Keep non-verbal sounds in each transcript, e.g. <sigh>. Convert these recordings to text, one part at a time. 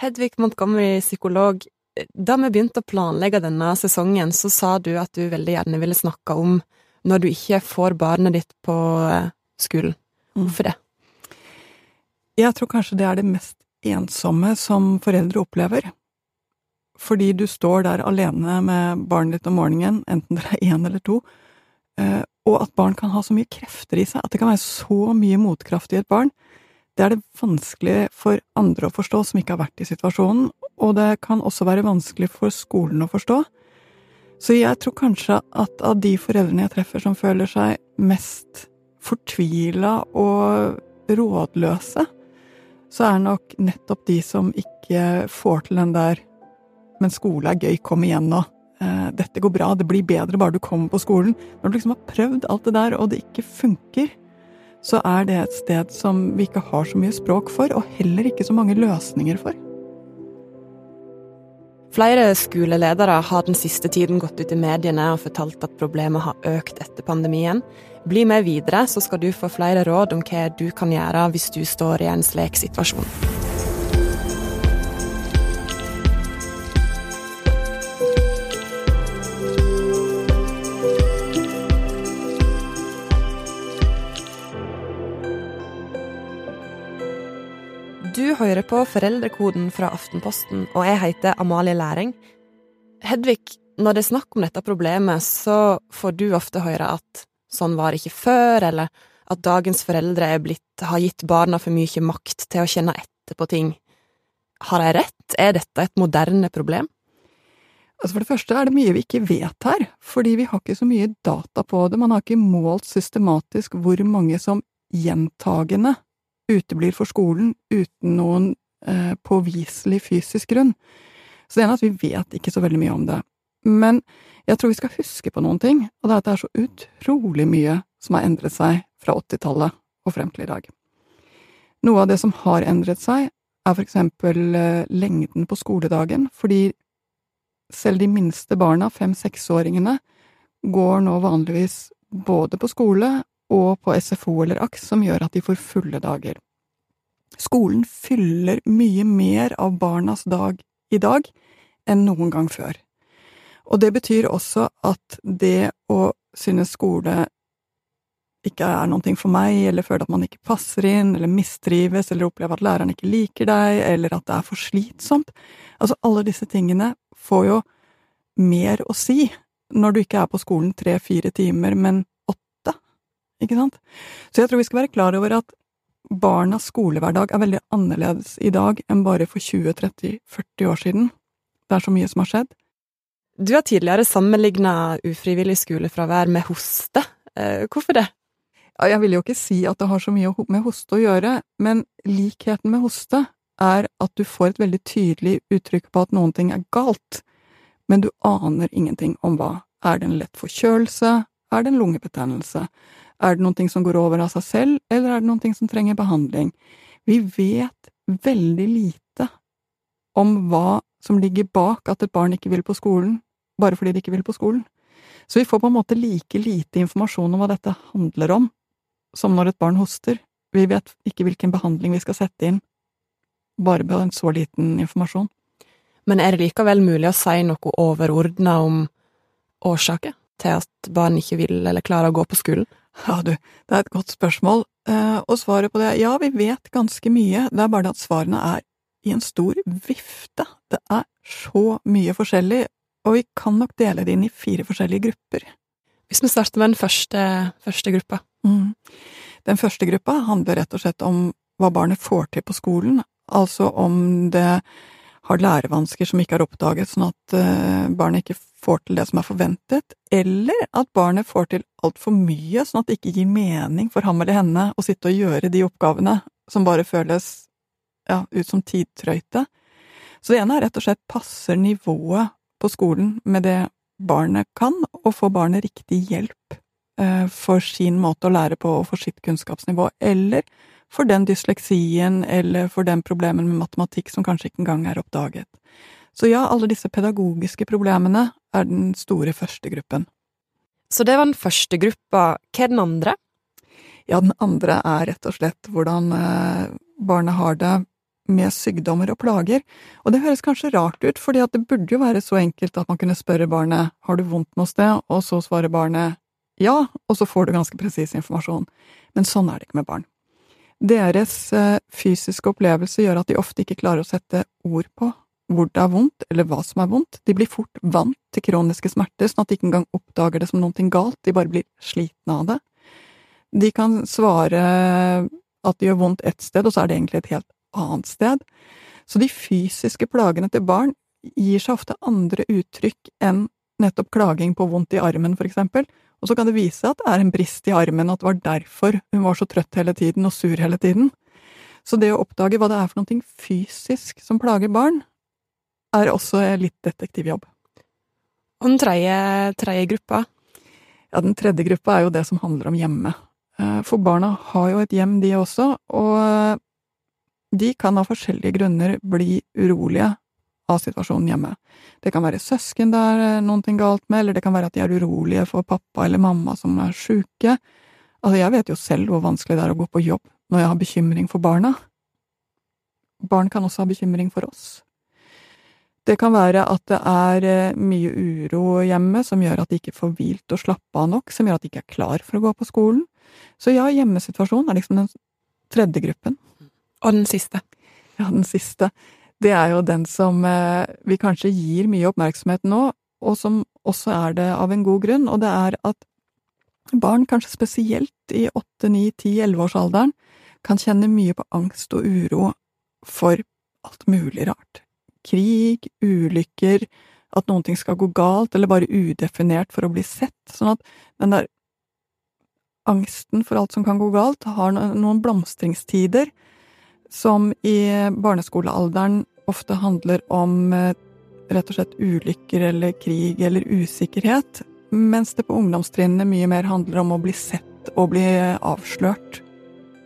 Hedvig Montgomery, psykolog. Da vi begynte å planlegge denne sesongen, så sa du at du veldig gjerne ville snakke om når du ikke får barnet ditt på eh, skolen. Mm. Hvorfor det? Jeg tror kanskje det er det mest ensomme som foreldre opplever. Fordi du står der alene med barnet ditt om morgenen, enten dere er én eller to, eh, og at barn kan ha så mye krefter i seg, at det kan være så mye motkraft i et barn. Det er det vanskelig for andre å forstå som ikke har vært i situasjonen, og det kan også være vanskelig for skolen å forstå. Så jeg tror kanskje at av de foreldrene jeg treffer som føler seg mest fortvila og rådløse, så er det nok nettopp de som ikke får til den der men skole er gøy, kom igjen nå. Eh, dette går bra, det blir bedre bare du kommer på skolen. Når du liksom har prøvd alt det der, og det ikke funker, så er det et sted som vi ikke har så mye språk for, og heller ikke så mange løsninger for. Flere skoleledere har den siste tiden gått ut i mediene og fortalt at problemet har økt etter pandemien. Bli med videre, så skal du få flere råd om hva du kan gjøre hvis du står i en slik situasjon. Hører på Foreldrekoden fra Aftenposten, og jeg heter Amalie Læring. Hedvig, når det er snakk om dette problemet, så får du ofte høre at sånn var ikke før, eller at dagens foreldre blitt, har gitt barna for mye makt til å kjenne etter på ting. Har jeg rett? Er dette et moderne problem? Altså For det første er det mye vi ikke vet her, fordi vi har ikke så mye data på det. Man har ikke målt systematisk hvor mange som gjentagende uteblir for skolen uten noen eh, påviselig fysisk grunn. Så det ene er at vi vet ikke så veldig mye om det. Men jeg tror vi skal huske på noen ting, og det er at det er så utrolig mye som har endret seg fra 80-tallet og frem til i dag. Noe av det som har endret seg, er for eksempel eh, lengden på skoledagen, fordi selv de minste barna, fem-seksåringene, går nå vanligvis både på skole og på SFO eller AKS, som gjør at de får fulle dager. Skolen fyller mye mer av barnas dag i dag enn noen gang før. Og det betyr også at det å synes skole ikke er noe for meg, eller føle at man ikke passer inn, eller mistrives, eller opplever at læreren ikke liker deg, eller at det er for slitsomt, altså alle disse tingene får jo mer å si når du ikke er på skolen tre–fire timer, men ikke sant? Så jeg tror vi skal være klar over at barnas skolehverdag er veldig annerledes i dag enn bare for 20–30–40 år siden. Det er så mye som har skjedd. Du har tidligere sammenligna ufrivillig skolefravær med hoste. Eh, hvorfor det? Jeg vil jo ikke si at det har så mye med hoste å gjøre, men likheten med hoste er at du får et veldig tydelig uttrykk på at noen ting er galt, men du aner ingenting om hva. Er det en lett forkjølelse? Er det en lungebetennelse? Er det ting som går over av seg selv, eller er det ting som trenger behandling? Vi vet veldig lite om hva som ligger bak at et barn ikke vil på skolen, bare fordi det ikke vil på skolen. Så vi får på en måte like lite informasjon om hva dette handler om, som når et barn hoster. Vi vet ikke hvilken behandling vi skal sette inn, bare med en så liten informasjon. Men er det likevel mulig å si noe overordna om årsaker til at barn ikke vil eller klarer å gå på skolen? Ja, du, det er et godt spørsmål, eh, og svaret på det er ja, vi vet ganske mye, det er bare det at svarene er i en stor vifte. Det er så mye forskjellig, og vi kan nok dele det inn i fire forskjellige grupper. Hvis vi starter med den første, første gruppa. Mm. Den første gruppa handler rett og slett om hva barnet får til på skolen, altså om det har lærevansker som ikke er oppdaget, sånn at uh, barnet ikke får til det som er forventet, eller at barnet får til altfor mye, sånn at det ikke gir mening for ham eller henne å sitte og gjøre de oppgavene som bare føles ja, ut som tidtrøyte. Så det ene er rett og slett passer nivået på skolen med det barnet kan, og får barnet riktig hjelp uh, for sin måte å lære på og for sitt kunnskapsnivå, eller for den dysleksien eller for den problemen med matematikk som kanskje ikke engang er oppdaget. Så ja, alle disse pedagogiske problemene er den store første gruppen. Så det var den første gruppa. Hva er den andre? Ja, den andre er rett og slett hvordan barnet har det med sykdommer og plager. Og det høres kanskje rart ut, fordi at det burde jo være så enkelt at man kunne spørre barnet har du vondt noe sted, og så svarer barnet ja, og så får du ganske presis informasjon. Men sånn er det ikke med barn. Deres eh, fysiske opplevelse gjør at de ofte ikke klarer å sette ord på hvor det er vondt, eller hva som er vondt. De blir fort vant til kroniske smerter, sånn at de ikke engang oppdager det som noe galt, de bare blir slitne av det. De kan svare at det gjør vondt ett sted, og så er det egentlig et helt annet sted. Så de fysiske plagene til barn gir seg ofte andre uttrykk enn nettopp klaging på vondt i armen, for eksempel, og så kan det vise seg at det er en brist i armen, at det var derfor hun var så trøtt hele tiden og sur hele tiden. Så det å oppdage hva det er for noe fysisk som plager barn, er også litt detektivjobb. Og den tredje, tredje gruppa? Ja, den tredje gruppa er jo det som handler om hjemme. Eh, for barna har jo et hjem, de også, og de kan av forskjellige grunner bli urolige av situasjonen hjemme. Det kan være søsken det er eh, noe galt med, eller det kan være at de er urolige for pappa eller mamma som er sjuke. Altså, jeg vet jo selv hvor vanskelig det er å gå på jobb når jeg har bekymring for barna. Barn kan også ha bekymring for oss. Det kan være at det er eh, mye uro hjemme som gjør at de ikke får hvilt og slappe av nok, som gjør at de ikke er klar for å gå på skolen. Så ja, hjemmesituasjonen er liksom den tredje gruppen. Og den siste? Ja, den siste det er jo den som eh, vi kanskje gir mye oppmerksomhet nå, og som også er det av en god grunn, og det er at barn, kanskje spesielt i åtte, ni, ti, elleveårsalderen, kan kjenne mye på angst og uro for alt mulig rart. Krig, ulykker, at noen ting skal gå galt, eller bare udefinert for å bli sett, sånn at den der angsten for alt som kan gå galt, har noen blomstringstider som i barneskolealderen ofte handler om eh, rett og slett ulykker eller krig eller usikkerhet, mens det på ungdomstrinnet mye mer handler om å bli sett og bli avslørt.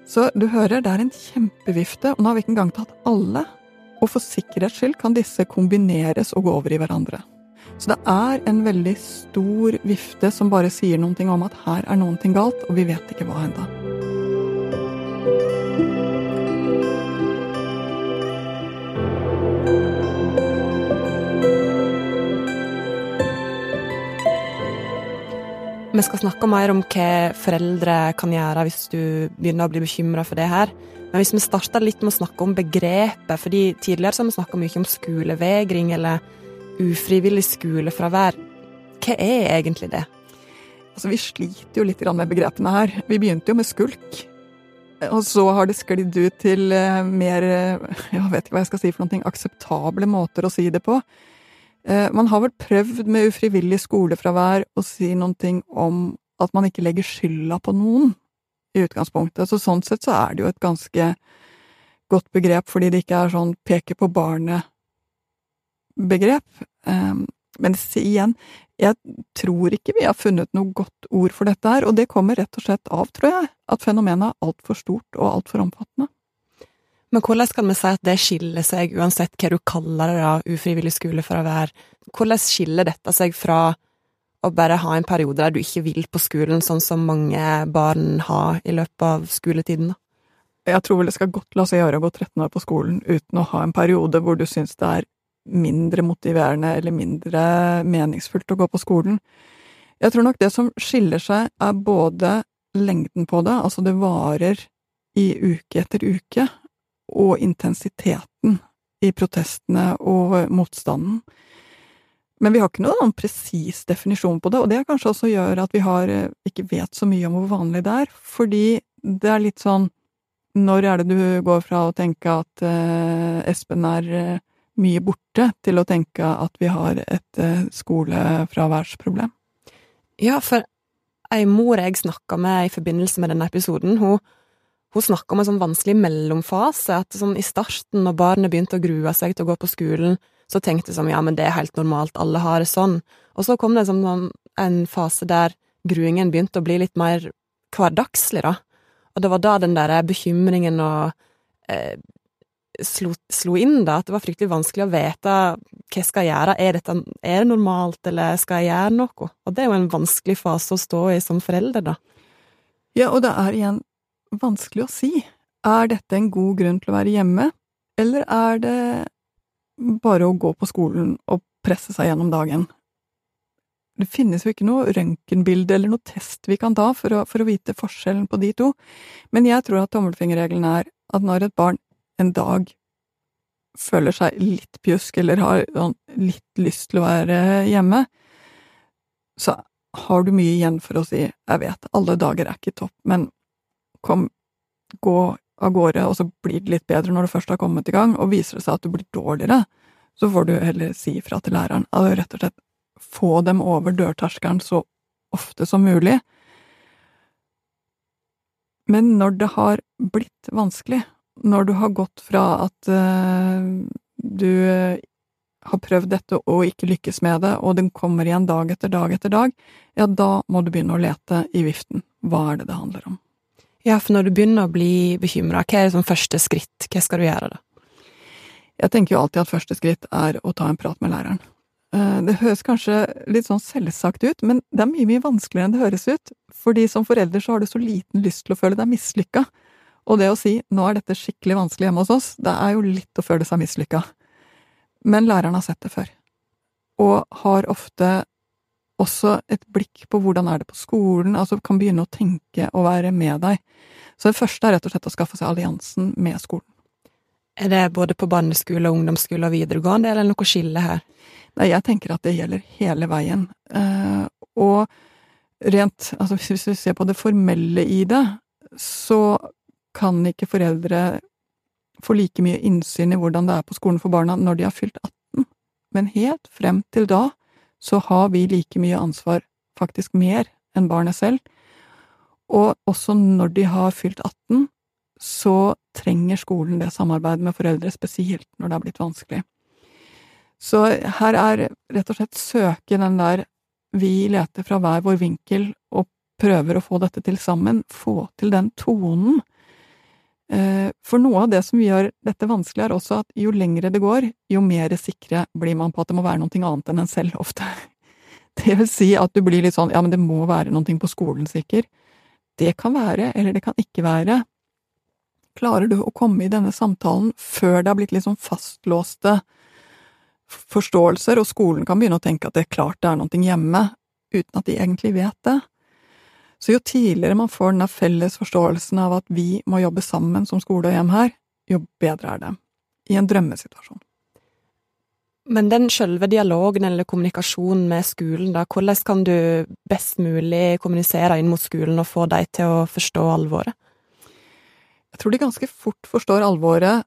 Så du hører, det er en kjempevifte, og nå har vi ikke engang tatt alle. Og for sikkerhets skyld kan disse kombineres og gå over i hverandre. Så det er en veldig stor vifte som bare sier noe om at her er noe galt, og vi vet ikke hva ennå. Vi skal snakke mer om hva foreldre kan gjøre hvis du begynner å bli bekymra for det her. Men hvis vi starter litt med å snakke om begrepet, fordi tidligere så har vi snakka mye om skolevegring eller ufrivillig skolefravær. Hva er egentlig det? Altså, Vi sliter jo litt med begrepene her. Vi begynte jo med skulk. Og så har det sklidd ut til eh, mer eh, jeg vet ikke hva jeg skal si for noe, akseptable måter å si det på. Eh, man har vel prøvd med ufrivillig skolefravær å si noen ting om at man ikke legger skylda på noen, i utgangspunktet. Så sånn sett så er det jo et ganske godt begrep, fordi det ikke er sånn peke på barnet-begrep. Ehm, men igjen, jeg tror ikke vi har funnet noe godt ord for dette her, og det kommer rett og slett av, tror jeg, at fenomenet er altfor stort og altfor omfattende. Men hvordan kan vi si at det skiller seg, uansett hva du kaller det, da, ufrivillig skolefravær? Hvordan skiller dette seg fra å bare ha en periode der du ikke vil på skolen, sånn som mange barn har i løpet av skoletiden? da? Jeg tror vel det skal godt la seg gjøre å gå 13 år på skolen uten å ha en periode hvor du syns det er mindre motiverende eller mindre meningsfullt å gå på skolen. Jeg tror nok det som skiller seg, er både lengden på det, altså det varer i uke etter uke, og intensiteten i protestene og motstanden. Men vi har ikke noen presis definisjon på det, og det kanskje også gjør at vi har, eh, ikke vet så mye om hvor vanlig det er, fordi det er litt sånn Når er det du går fra å tenke at eh, Espen er eh, mye borte, til å tenke at vi har et eh, skolefraværsproblem? Ja, for ei mor jeg snakka med i forbindelse med denne episoden, hun hun snakker om en sånn vanskelig mellomfase, at sånn i starten, når barnet begynte å grue seg til å gå på skolen, så tenkte hun sånn ja, men det er helt normalt, alle har det sånn, og så kom det sånn, en fase der gruingen begynte å bli litt mer hverdagslig, da, og det var da den der bekymringen og eh, slo, slo, inn, da, at det var fryktelig vanskelig å vite hva jeg skal gjøre, er, dette, er det normalt, eller skal jeg gjøre noe, og det er jo en vanskelig fase å stå i som forelder, da. Ja, og det er igjen vanskelig å si. Er dette en god grunn til å være hjemme, Eller er det bare å gå på skolen og presse seg gjennom dagen? Det finnes jo ikke noe røntgenbilde eller noe test vi kan ta for å, for å vite forskjellen på de to, men jeg tror at tommelfingerregelen er at når et barn en dag føler seg litt pjusk eller har sånn litt lyst til å være hjemme, så har du mye igjen for å si jeg vet, alle dager er ikke topp, men kom, gå av gårde, og så blir det litt bedre når du først har kommet i gang, og viser det seg at du blir dårligere, så får du heller si ifra til læreren. Altså rett og slett få dem over dørterskelen så ofte som mulig. Men når det har blitt vanskelig, når du har gått fra at uh, du har prøvd dette og ikke lykkes med det, og den kommer igjen dag etter dag etter dag, ja, da må du begynne å lete i viften. Hva er det det handler om? Ja, for når du begynner å bli bekymra, hva er det som første skritt? Hva skal du gjøre da? Jeg tenker jo alltid at første skritt er å ta en prat med læreren. Eh, det høres kanskje litt sånn selvsagt ut, men det er mye, mye vanskeligere enn det høres ut, fordi som forelder så har du så liten lyst til å føle deg mislykka, og det å si nå er dette skikkelig vanskelig hjemme hos oss, det er jo litt å føle seg mislykka. Men læreren har sett det før, og har ofte også et blikk på hvordan er det på skolen, altså kan begynne å tenke og være med deg. Så det første er rett og slett å skaffe seg alliansen med skolen. Er det både på barneskole, ungdomsskole og videregående, eller noe skille her? Nei, jeg tenker at det gjelder hele veien. Eh, og rent, altså hvis vi ser på det formelle i det, så kan ikke foreldre få like mye innsyn i hvordan det er på skolen for barna når de har fylt 18, men helt frem til da så har vi like mye ansvar, faktisk mer, enn barnet selv. Og også når de har fylt 18, så trenger skolen det samarbeidet med foreldre, spesielt når det har blitt vanskelig. Så her er rett og slett søke den der vi leter fra hver vår vinkel og prøver å få dette til sammen, få til den tonen. Eh, for noe av det som gjør dette vanskelig, er også at jo lengre det går, jo mer sikre blir man på at det må være noe annet enn en selv, ofte. <laughs> Det vil si at du blir litt sånn ja, men det må være noe på skolen, sikker. Det kan være, eller det kan ikke være. Klarer du å komme i denne samtalen før det har blitt litt sånn fastlåste forståelser, og skolen kan begynne å tenke at det er klart det er noe hjemme, uten at de egentlig vet det? Så jo tidligere man får denne felles forståelsen av at vi må jobbe sammen som skole og hjem her, jo bedre er det. I en drømmesituasjon. Men den sjølve dialogen eller kommunikasjonen med skolen, da, hvordan kan du best mulig kommunisere inn mot skolen og få dem til å forstå alvoret? Jeg tror de ganske fort forstår alvoret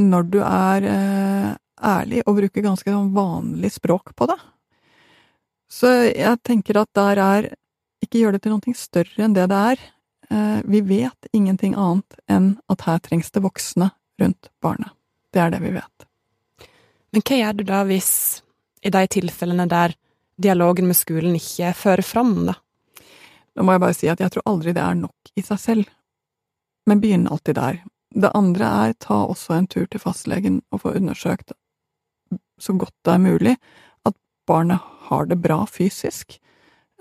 når du er eh, ærlig og bruker ganske sånn vanlig språk på det. Så jeg tenker at der er ikke gjør det til noe større enn det det er. Eh, vi vet ingenting annet enn at her trengs det voksne rundt barnet. Det er det vi vet. Men hva gjør du da hvis, i de tilfellene der dialogen med skolen ikke fører fram, da? Da må jeg bare si at jeg tror aldri det er nok i seg selv. Men begynn alltid der. Det andre er ta også en tur til fastlegen og få undersøkt så godt det er mulig at barnet har det bra fysisk,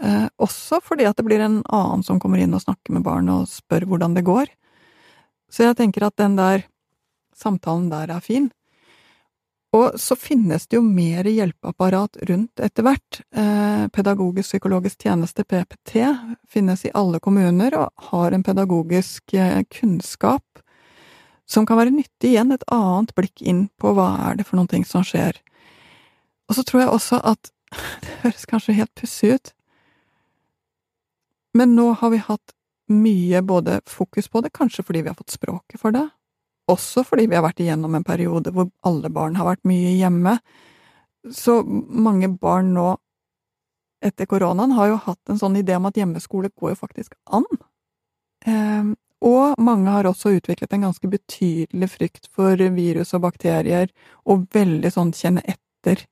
Eh, også fordi at det blir en annen som kommer inn og snakker med barnet og spør hvordan det går. Så jeg tenker at den der samtalen der er fin. Og så finnes det jo mer hjelpeapparat rundt etter hvert. Eh, pedagogisk psykologisk tjeneste, PPT, finnes i alle kommuner og har en pedagogisk eh, kunnskap som kan være nyttig igjen, et annet blikk inn på hva er det for noen ting som skjer. Og så tror jeg også at <laughs> det høres kanskje helt pussig ut, men nå har vi hatt mye både fokus på det, kanskje fordi vi har fått språket for det, også fordi vi har vært igjennom en periode hvor alle barn har vært mye hjemme. Så mange barn nå, etter koronaen, har jo hatt en sånn idé om at hjemmeskole går jo faktisk an. Eh, og mange har også utviklet en ganske betydelig frykt for virus og bakterier, og veldig sånn kjenne etter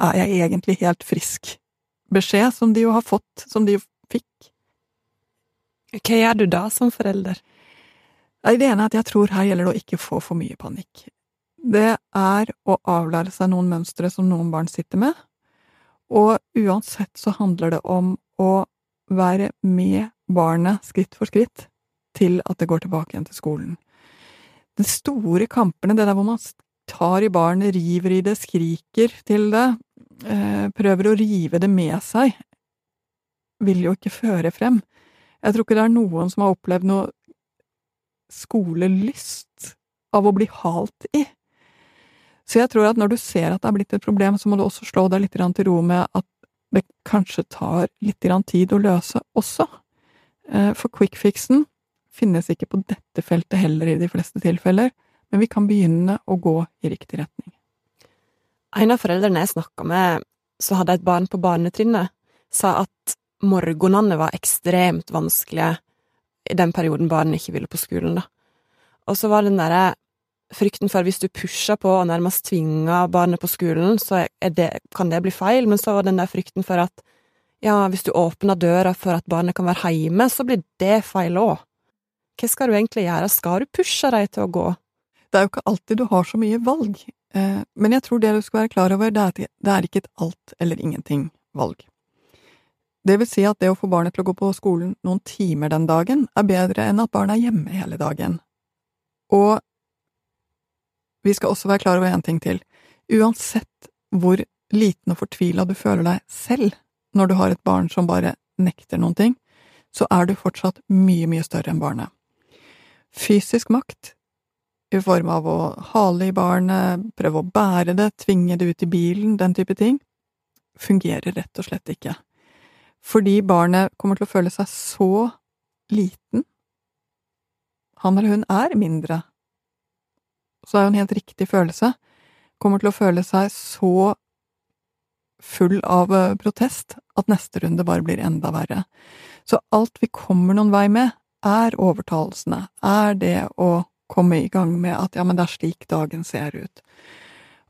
er jeg egentlig helt frisk? Beskjed som de jo har fått, som de jo fikk hva gjør du da som forelder? Det ene er at jeg tror her gjelder det å ikke få for mye panikk. Det er å avlære seg noen mønstre som noen barn sitter med, og uansett så handler det om å være med barnet skritt for skritt til at det går tilbake igjen til skolen. De store kampene, det der hvor man tar i barnet, river i det, skriker til det, eh, prøver å rive det med seg, vil jo ikke føre frem. Jeg tror ikke det er noen som har opplevd noe skolelyst av å bli halt i. Så jeg tror at når du ser at det er blitt et problem, så må du også slå deg litt til ro med at det kanskje tar litt tid å løse også. Eh, for quickfixen finnes ikke på dette feltet heller i de fleste tilfeller, men vi kan begynne å gå i riktig retning. En av foreldrene jeg snakka med, som hadde et barn på barnetrinnet, sa at morgenene var ekstremt vanskelige i den perioden barnet ikke ville på skolen, da. Og så var den derre frykten for hvis du pusher på og nærmest tvinger barnet på skolen, så det, kan det bli feil, men så var den der frykten for at ja, hvis du åpner døra for at barnet kan være hjemme, så blir det feil òg. Hva skal du egentlig gjøre, skal du pushe dem til å gå? Det er jo ikke alltid du har så mye valg, eh, men jeg tror det du skal være klar over, det er at det er ikke et alt eller ingenting-valg. Det vil si at det å få barnet til å gå på skolen noen timer den dagen, er bedre enn at barnet er hjemme hele dagen. Og vi skal også være klar over en ting til. Uansett hvor liten og fortvila du føler deg selv når du har et barn som bare nekter noen ting, så er du fortsatt mye, mye større enn barnet. Fysisk makt, i form av å hale i barnet, prøve å bære det, tvinge det ut i bilen, den type ting, fungerer rett og slett ikke fordi barnet kommer til å føle seg så liten. Han eller hun er mindre. Så er jo en helt riktig følelse. Kommer til å føle seg så full av eh, protest at neste runde bare blir enda verre. Så alt vi kommer noen vei med, er overtalelsene, er det å komme i gang med at ja, men det er slik dagen ser ut.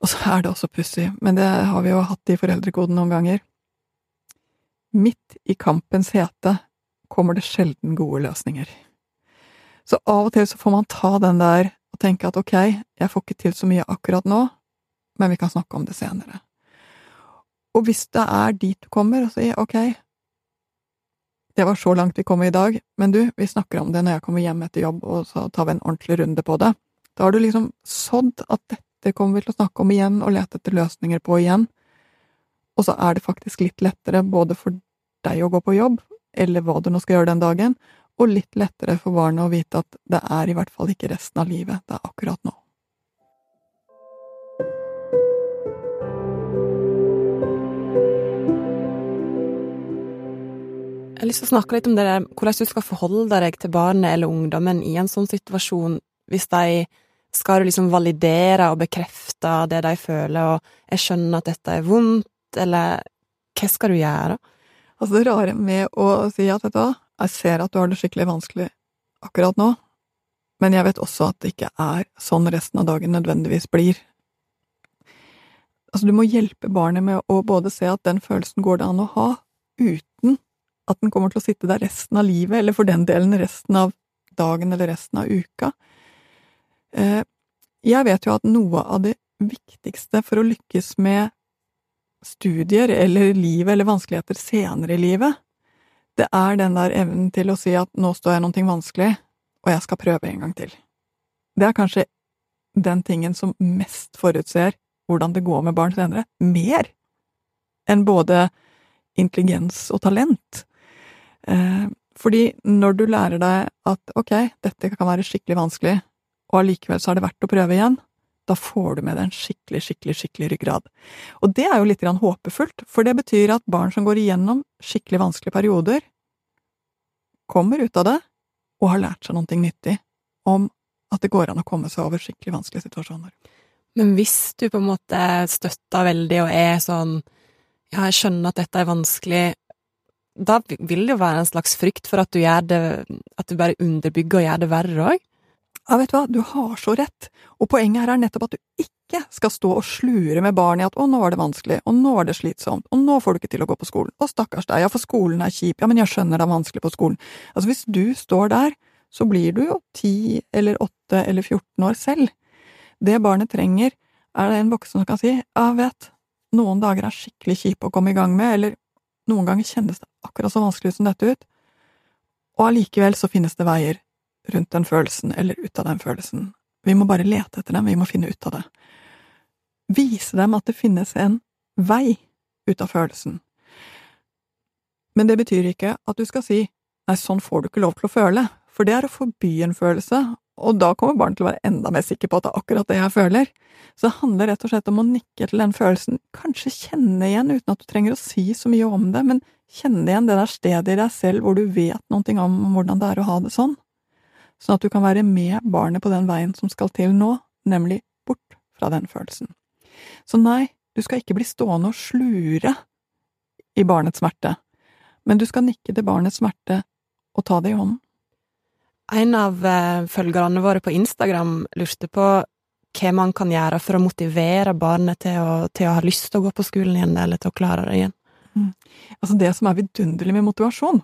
Og så er det også pussig, men det har vi jo hatt i foreldrekoden noen ganger. Midt i kampens hete kommer det sjelden gode løsninger. Så av og til så får man ta den der og tenke at ok, jeg får ikke til så mye akkurat nå, men vi kan snakke om det senere. Og hvis det er dit du kommer og sier ok, det var så langt vi kom i dag, men du, vi snakker om det når jeg kommer hjem etter jobb, og så tar vi en ordentlig runde på det. Da har du liksom sådd at dette kommer vi til å snakke om igjen og lete etter løsninger på igjen, og så er det faktisk litt lettere både for deg å gå på jobb, eller hva du nå skal gjøre den dagen, og litt lettere for barnet å vite at det er i hvert fall ikke resten av livet, det er akkurat nå. Jeg har lyst til å snakke litt om det der, hvordan du skal forholde deg til barnet eller ungdommen i en sånn situasjon, hvis de skal liksom validere og bekrefte det de føler, og jeg skjønner at dette er vondt, eller hva skal du gjøre? Altså, det rare med å si at, vet du hva, jeg ser at du har det skikkelig vanskelig akkurat nå, men jeg vet også at det ikke er sånn resten av dagen nødvendigvis blir. Altså, du må hjelpe barnet med å både se at den følelsen går det an å ha, uten at den kommer til å sitte der resten av livet, eller for den delen resten av dagen eller resten av uka. Eh, jeg vet jo at noe av det viktigste for å lykkes med studier eller livet eller vanskeligheter senere i livet, det er den der evnen til å si at nå står jeg noe vanskelig, og jeg skal prøve en gang til. Det er kanskje den tingen som mest forutser hvordan det går med barn senere, mer enn både intelligens og talent. Eh, fordi når du lærer deg at ok, dette kan være skikkelig vanskelig, og allikevel så er det verdt å prøve igjen, da får du med deg en skikkelig, skikkelig, skikkelig ryggrad. Og det er jo litt grann håpefullt, for det betyr at barn som går igjennom skikkelig vanskelige perioder, kommer ut av det og har lært seg noe nyttig om at det går an å komme seg over skikkelig vanskelige situasjoner. Men hvis du på en måte støtter veldig og er sånn ja, jeg skjønner at dette er vanskelig, da vil det jo være en slags frykt for at du gjør det, at du bare underbygger og gjør det verre òg? Ja, vet du hva, du har så rett, og poenget her er nettopp at du ikke skal stå og slure med barnet i at å, nå var det vanskelig, og nå var det slitsomt, og nå får du ikke til å gå på skolen, og stakkars deg, ja, for skolen er kjip, ja, men jeg skjønner det er vanskelig på skolen. Altså, hvis du står der, så blir du jo ti eller åtte eller 14 år selv. Det barnet trenger, er det en voksen som kan si, ja, vet, noen dager er skikkelig kjipe å komme i gang med, eller noen ganger kjennes det akkurat så vanskelig som dette ut, og allikevel så finnes det veier rundt den følelsen, eller ut av den følelsen. Vi må bare lete etter dem, vi må finne ut av det. Vise dem at det finnes en vei ut av følelsen. Men det betyr ikke at du skal si nei, sånn får du ikke lov til å føle, for det er å forby en følelse, og da kommer barnet til å være enda mer sikker på at det er akkurat det jeg føler. Så det handler rett og slett om å nikke til den følelsen, kanskje kjenne igjen uten at du trenger å si så mye om det, men kjenne igjen det der stedet i deg selv hvor du vet noe om hvordan det er å ha det sånn, sånn at du kan være med barnet på den veien som skal til nå, nemlig bort fra den følelsen. Så nei, du skal ikke bli stående og slure i barnets smerte, men du skal nikke til barnets smerte og ta det i hånden. En av eh, følgerne våre på Instagram lurte på hva man kan gjøre for å motivere barnet til å, til å ha lyst til å gå på skolen igjen, eller til å klare det igjen. Mm. Altså, det som er vidunderlig med motivasjon,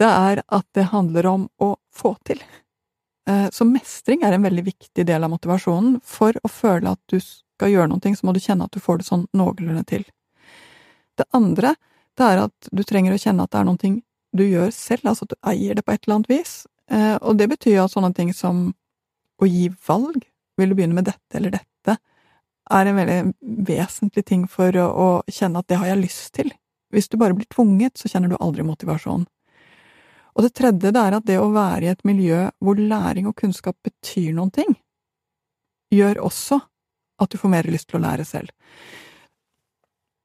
det er at det handler om å få til. Eh, så mestring er en veldig viktig del av motivasjonen. For å føle at du skal gjøre noe, så må du kjenne at du får det sånn noenlunde til. Det andre, det er at du trenger å kjenne at det er noe du gjør selv, altså at du eier det på et eller annet vis. Eh, og det betyr at sånne ting som å gi valg, vil du begynne med dette eller dette, er en veldig vesentlig ting for å, kjenne at det har jeg lyst til. Hvis du bare blir tvunget, så kjenner du aldri motivasjon. Og det tredje det er at det å være i et miljø hvor læring og kunnskap betyr noen ting, gjør også at du får mer lyst til å lære selv.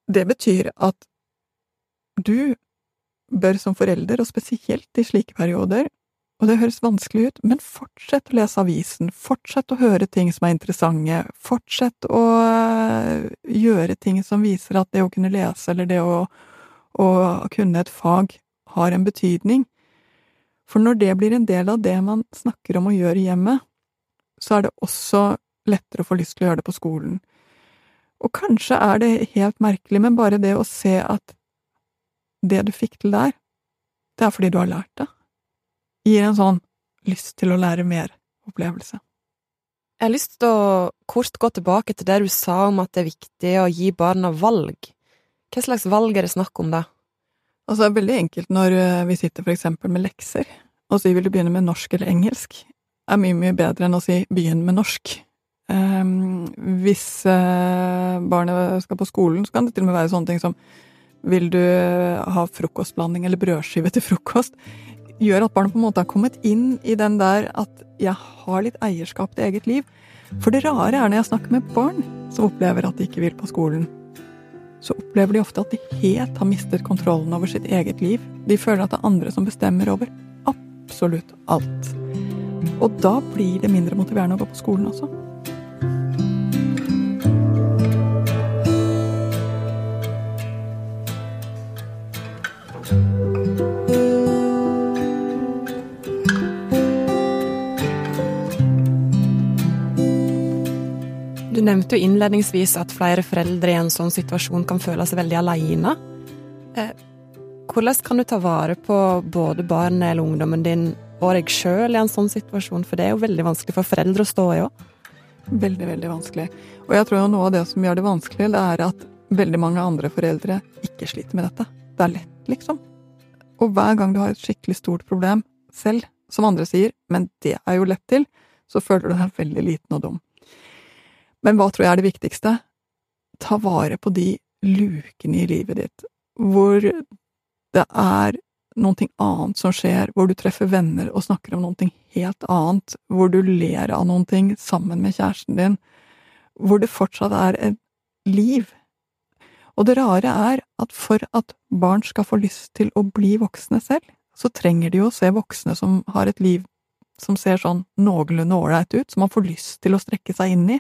Det betyr at du bør som forelder, og spesielt i slike perioder, og det høres vanskelig ut, men fortsett å lese avisen, fortsett å høre ting som er interessante, fortsett å øh, gjøre ting som viser at det å kunne lese eller det å, å kunne et fag har en betydning. For når det blir en del av det man snakker om å gjøre hjemme, så er det også lettere å få lyst til å gjøre det på skolen. Og kanskje er det helt merkelig, men bare det å se at det du fikk til der, det er fordi du har lært det gir en sånn lyst til å lære mer-opplevelse. Jeg har lyst til å kort gå tilbake til det du sa om at det er viktig å gi barna valg. Hva slags valg er det snakk om da? Altså, det er veldig enkelt når eh, vi sitter for eksempel med lekser, og sier vil du begynne med norsk eller engelsk, er mye, mye bedre enn å si begynn med norsk. Um, hvis uh, barnet skal på skolen, så kan det til og med være sånne ting som vil du ha frokostblanding eller brødskive til frokost? gjør at barnet på en måte har kommet inn i den der at jeg har litt eierskap til eget liv. For det rare er når jeg snakker med barn som opplever at de ikke vil på skolen, så opplever de ofte at de helt har mistet kontrollen over sitt eget liv. De føler at det er andre som bestemmer over absolutt alt. Og da blir det mindre motiverende å gå på skolen også. Du nevnte jo innledningsvis at flere foreldre i en sånn situasjon kan føle seg veldig alene. Eh, hvordan kan du ta vare på både barnet eller ungdommen din og deg sjøl i en sånn situasjon, for det er jo veldig vanskelig for foreldre å stå i òg? Veldig, veldig vanskelig. Og jeg tror jo noe av det som gjør det vanskelig, det er at veldig mange andre foreldre ikke sliter med dette. Det er lett, liksom. Og hver gang du har et skikkelig stort problem selv, som andre sier, men det er jo lett til, så føler du deg veldig liten og dum. Men hva tror jeg er det viktigste? Ta vare på de lukene i livet ditt hvor det er noe annet som skjer, hvor du treffer venner og snakker om noe helt annet, hvor du ler av noe sammen med kjæresten din, hvor det fortsatt er et liv. Og det rare er at for at barn skal få lyst til å bli voksne selv, så trenger de jo å se voksne som har et liv som ser sånn noenlunde ålreit ut, som man får lyst til å strekke seg inn i.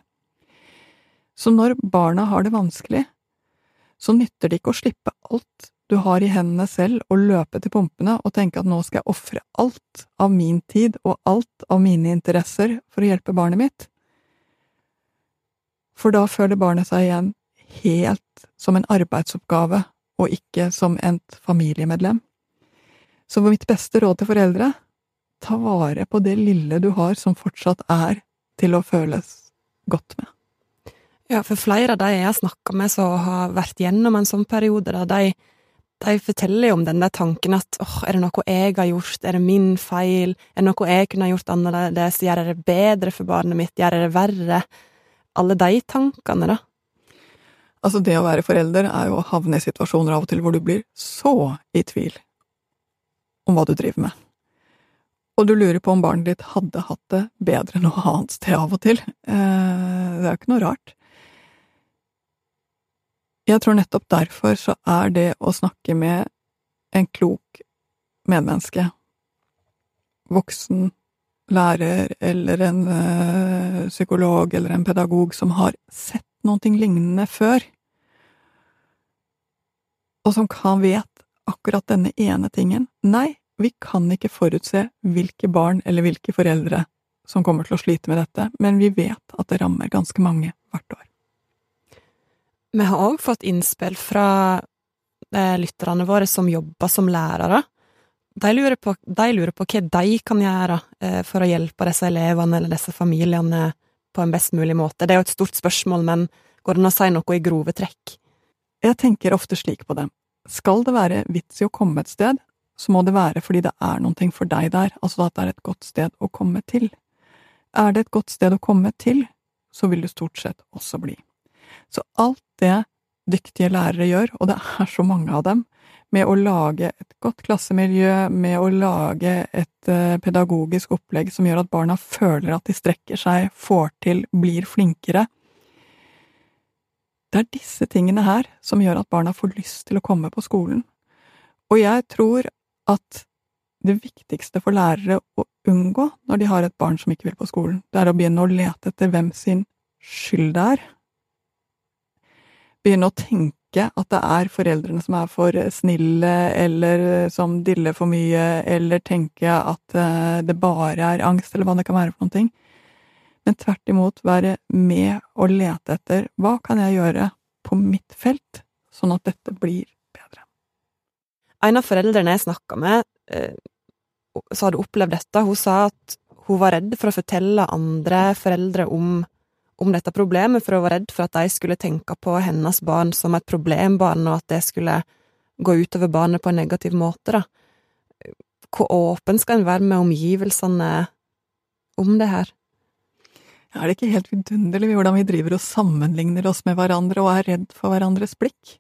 Så når barna har det vanskelig, så nytter det ikke å slippe alt du har i hendene selv og løpe til pumpene og tenke at nå skal jeg ofre alt av min tid og alt av mine interesser for å hjelpe barnet mitt. For da føler barnet seg igjen helt som en arbeidsoppgave og ikke som et familiemedlem. Så mitt beste råd til foreldre, ta vare på det lille du har som fortsatt er til å føles godt med. Ja, for flere av de jeg har snakka med som har vært gjennom en sånn periode, da, de, de forteller jo om den der tanken at åh, er det noe jeg har gjort, er det min feil, er det noe jeg kunne gjort annerledes, gjør jeg det bedre for barnet mitt, gjør jeg det verre? Alle de tankene, da. Altså, det å være forelder er jo å havne i situasjoner av og til hvor du blir så i tvil om hva du driver med. Og du lurer på om barnet ditt hadde hatt det bedre noe annet sted av og til. Eh, det er jo ikke noe rart. Jeg tror nettopp derfor så er det å snakke med en klok medmenneske, voksen, lærer eller en uh, psykolog eller en pedagog som har sett noe lignende før, og som kan vet akkurat denne ene tingen. Nei, vi kan ikke forutse hvilke barn eller hvilke foreldre som kommer til å slite med dette, men vi vet at det rammer ganske mange hvert år. Vi har òg fått innspill fra eh, lytterne våre som jobber som lærere. De lurer, på, de lurer på hva de kan gjøre eh, for å hjelpe disse elevene eller disse familiene på en best mulig måte. Det er jo et stort spørsmål, men går det an å si noe i grove trekk? Jeg tenker ofte slik på det. Skal det være vits i å komme et sted, så må det være fordi det er noe for deg der, altså at det er et godt sted å komme til. Er det et godt sted å komme til, så vil det stort sett også bli. Så alt det dyktige lærere gjør, og det er så mange av dem, med å lage et godt klassemiljø, med å lage et eh, pedagogisk opplegg som gjør at barna føler at de strekker seg, får til, blir flinkere. Det er disse tingene her som gjør at barna får lyst til å komme på skolen. Og jeg tror at det viktigste for lærere å unngå når de har et barn som ikke vil på skolen, det er å begynne å lete etter hvem sin skyld det er, begynne å tenke at det er foreldrene som er for snille, eller som diller for mye, eller tenke at eh, det bare er angst, eller hva det kan være for noen ting. Men tvert imot være med og lete etter hva kan jeg gjøre på mitt felt, sånn at dette blir bedre. En av foreldrene jeg snakka med, eh, som hadde opplevd dette, hun sa at hun var redd for å fortelle andre foreldre om om dette problemet, for hun var redd for at de skulle tenke på hennes barn som et problembarn, og at det skulle gå utover barnet på en negativ måte, da. Hvor åpen skal en være med omgivelsene om det her? Er det ikke helt vidunderlig hvordan vi driver og sammenligner oss med hverandre og er redd for hverandres blikk?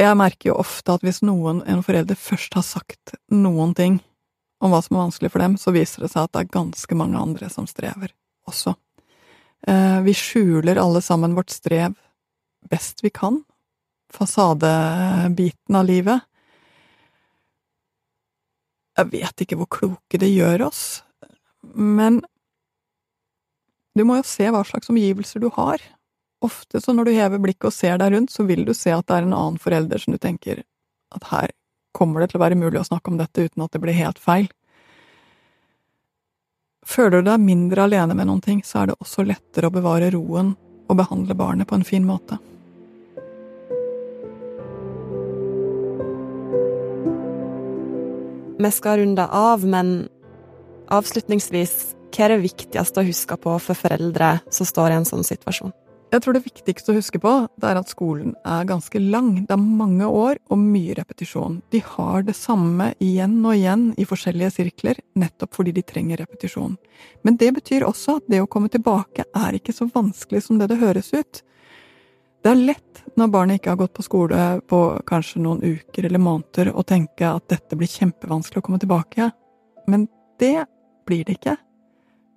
Jeg merker jo ofte at hvis noen, en forelder, først har sagt noen ting om hva som er vanskelig for dem, så viser det seg at det er ganske mange andre som strever også. Eh, vi skjuler alle sammen vårt strev best vi kan. Fasadebiten av livet. Jeg vet ikke hvor kloke det gjør oss, men du må jo se hva slags omgivelser du har. Ofte så når du hever blikket og ser deg rundt, så vil du se at det er en annen forelder som du tenker at her kommer det til å være mulig å snakke om dette uten at det blir helt feil. Føler du deg mindre alene med noen ting, så er det også lettere å bevare roen og behandle barnet på en fin måte. Vi skal runde av, men avslutningsvis, hva er det viktigste å huske på for foreldre som står i en sånn situasjon? Jeg tror det viktigste å huske på, det er at skolen er ganske lang. Det er mange år og mye repetisjon. De har det samme igjen og igjen i forskjellige sirkler, nettopp fordi de trenger repetisjon. Men det betyr også at det å komme tilbake er ikke så vanskelig som det det høres ut. Det er lett når barnet ikke har gått på skole på kanskje noen uker eller måneder, å tenke at dette blir kjempevanskelig å komme tilbake, men det blir det ikke.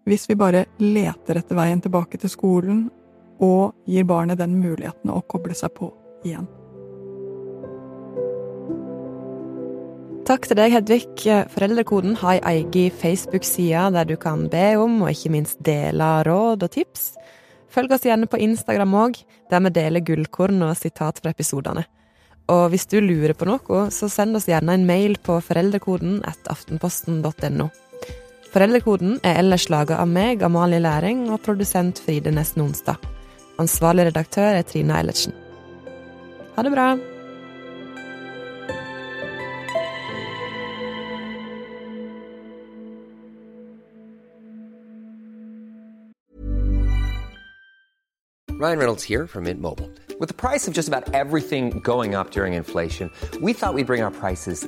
Hvis vi bare leter etter veien tilbake til skolen og gir barnet den muligheten å koble seg på igjen. Takk til deg, Hedvig. Foreldrekoden har ei egen Facebook-side der du kan be om, og ikke minst dele råd og tips. Følg oss gjerne på Instagram òg, der vi deler gullkorn og sitat fra episodene. Og hvis du lurer på noe, så send oss gjerne en mail på foreldrekoden at aftenposten.no. Foreldrekoden er ellers laga av meg, Amalie Læring, og produsent Fride Nesten Nonstad. Ansvarlig redaktør er Trine Eilertsen. Ha det bra! Ryan Reynolds here from Mint Mobile. With the price of just about everything going up during inflation, we thought we'd bring our prices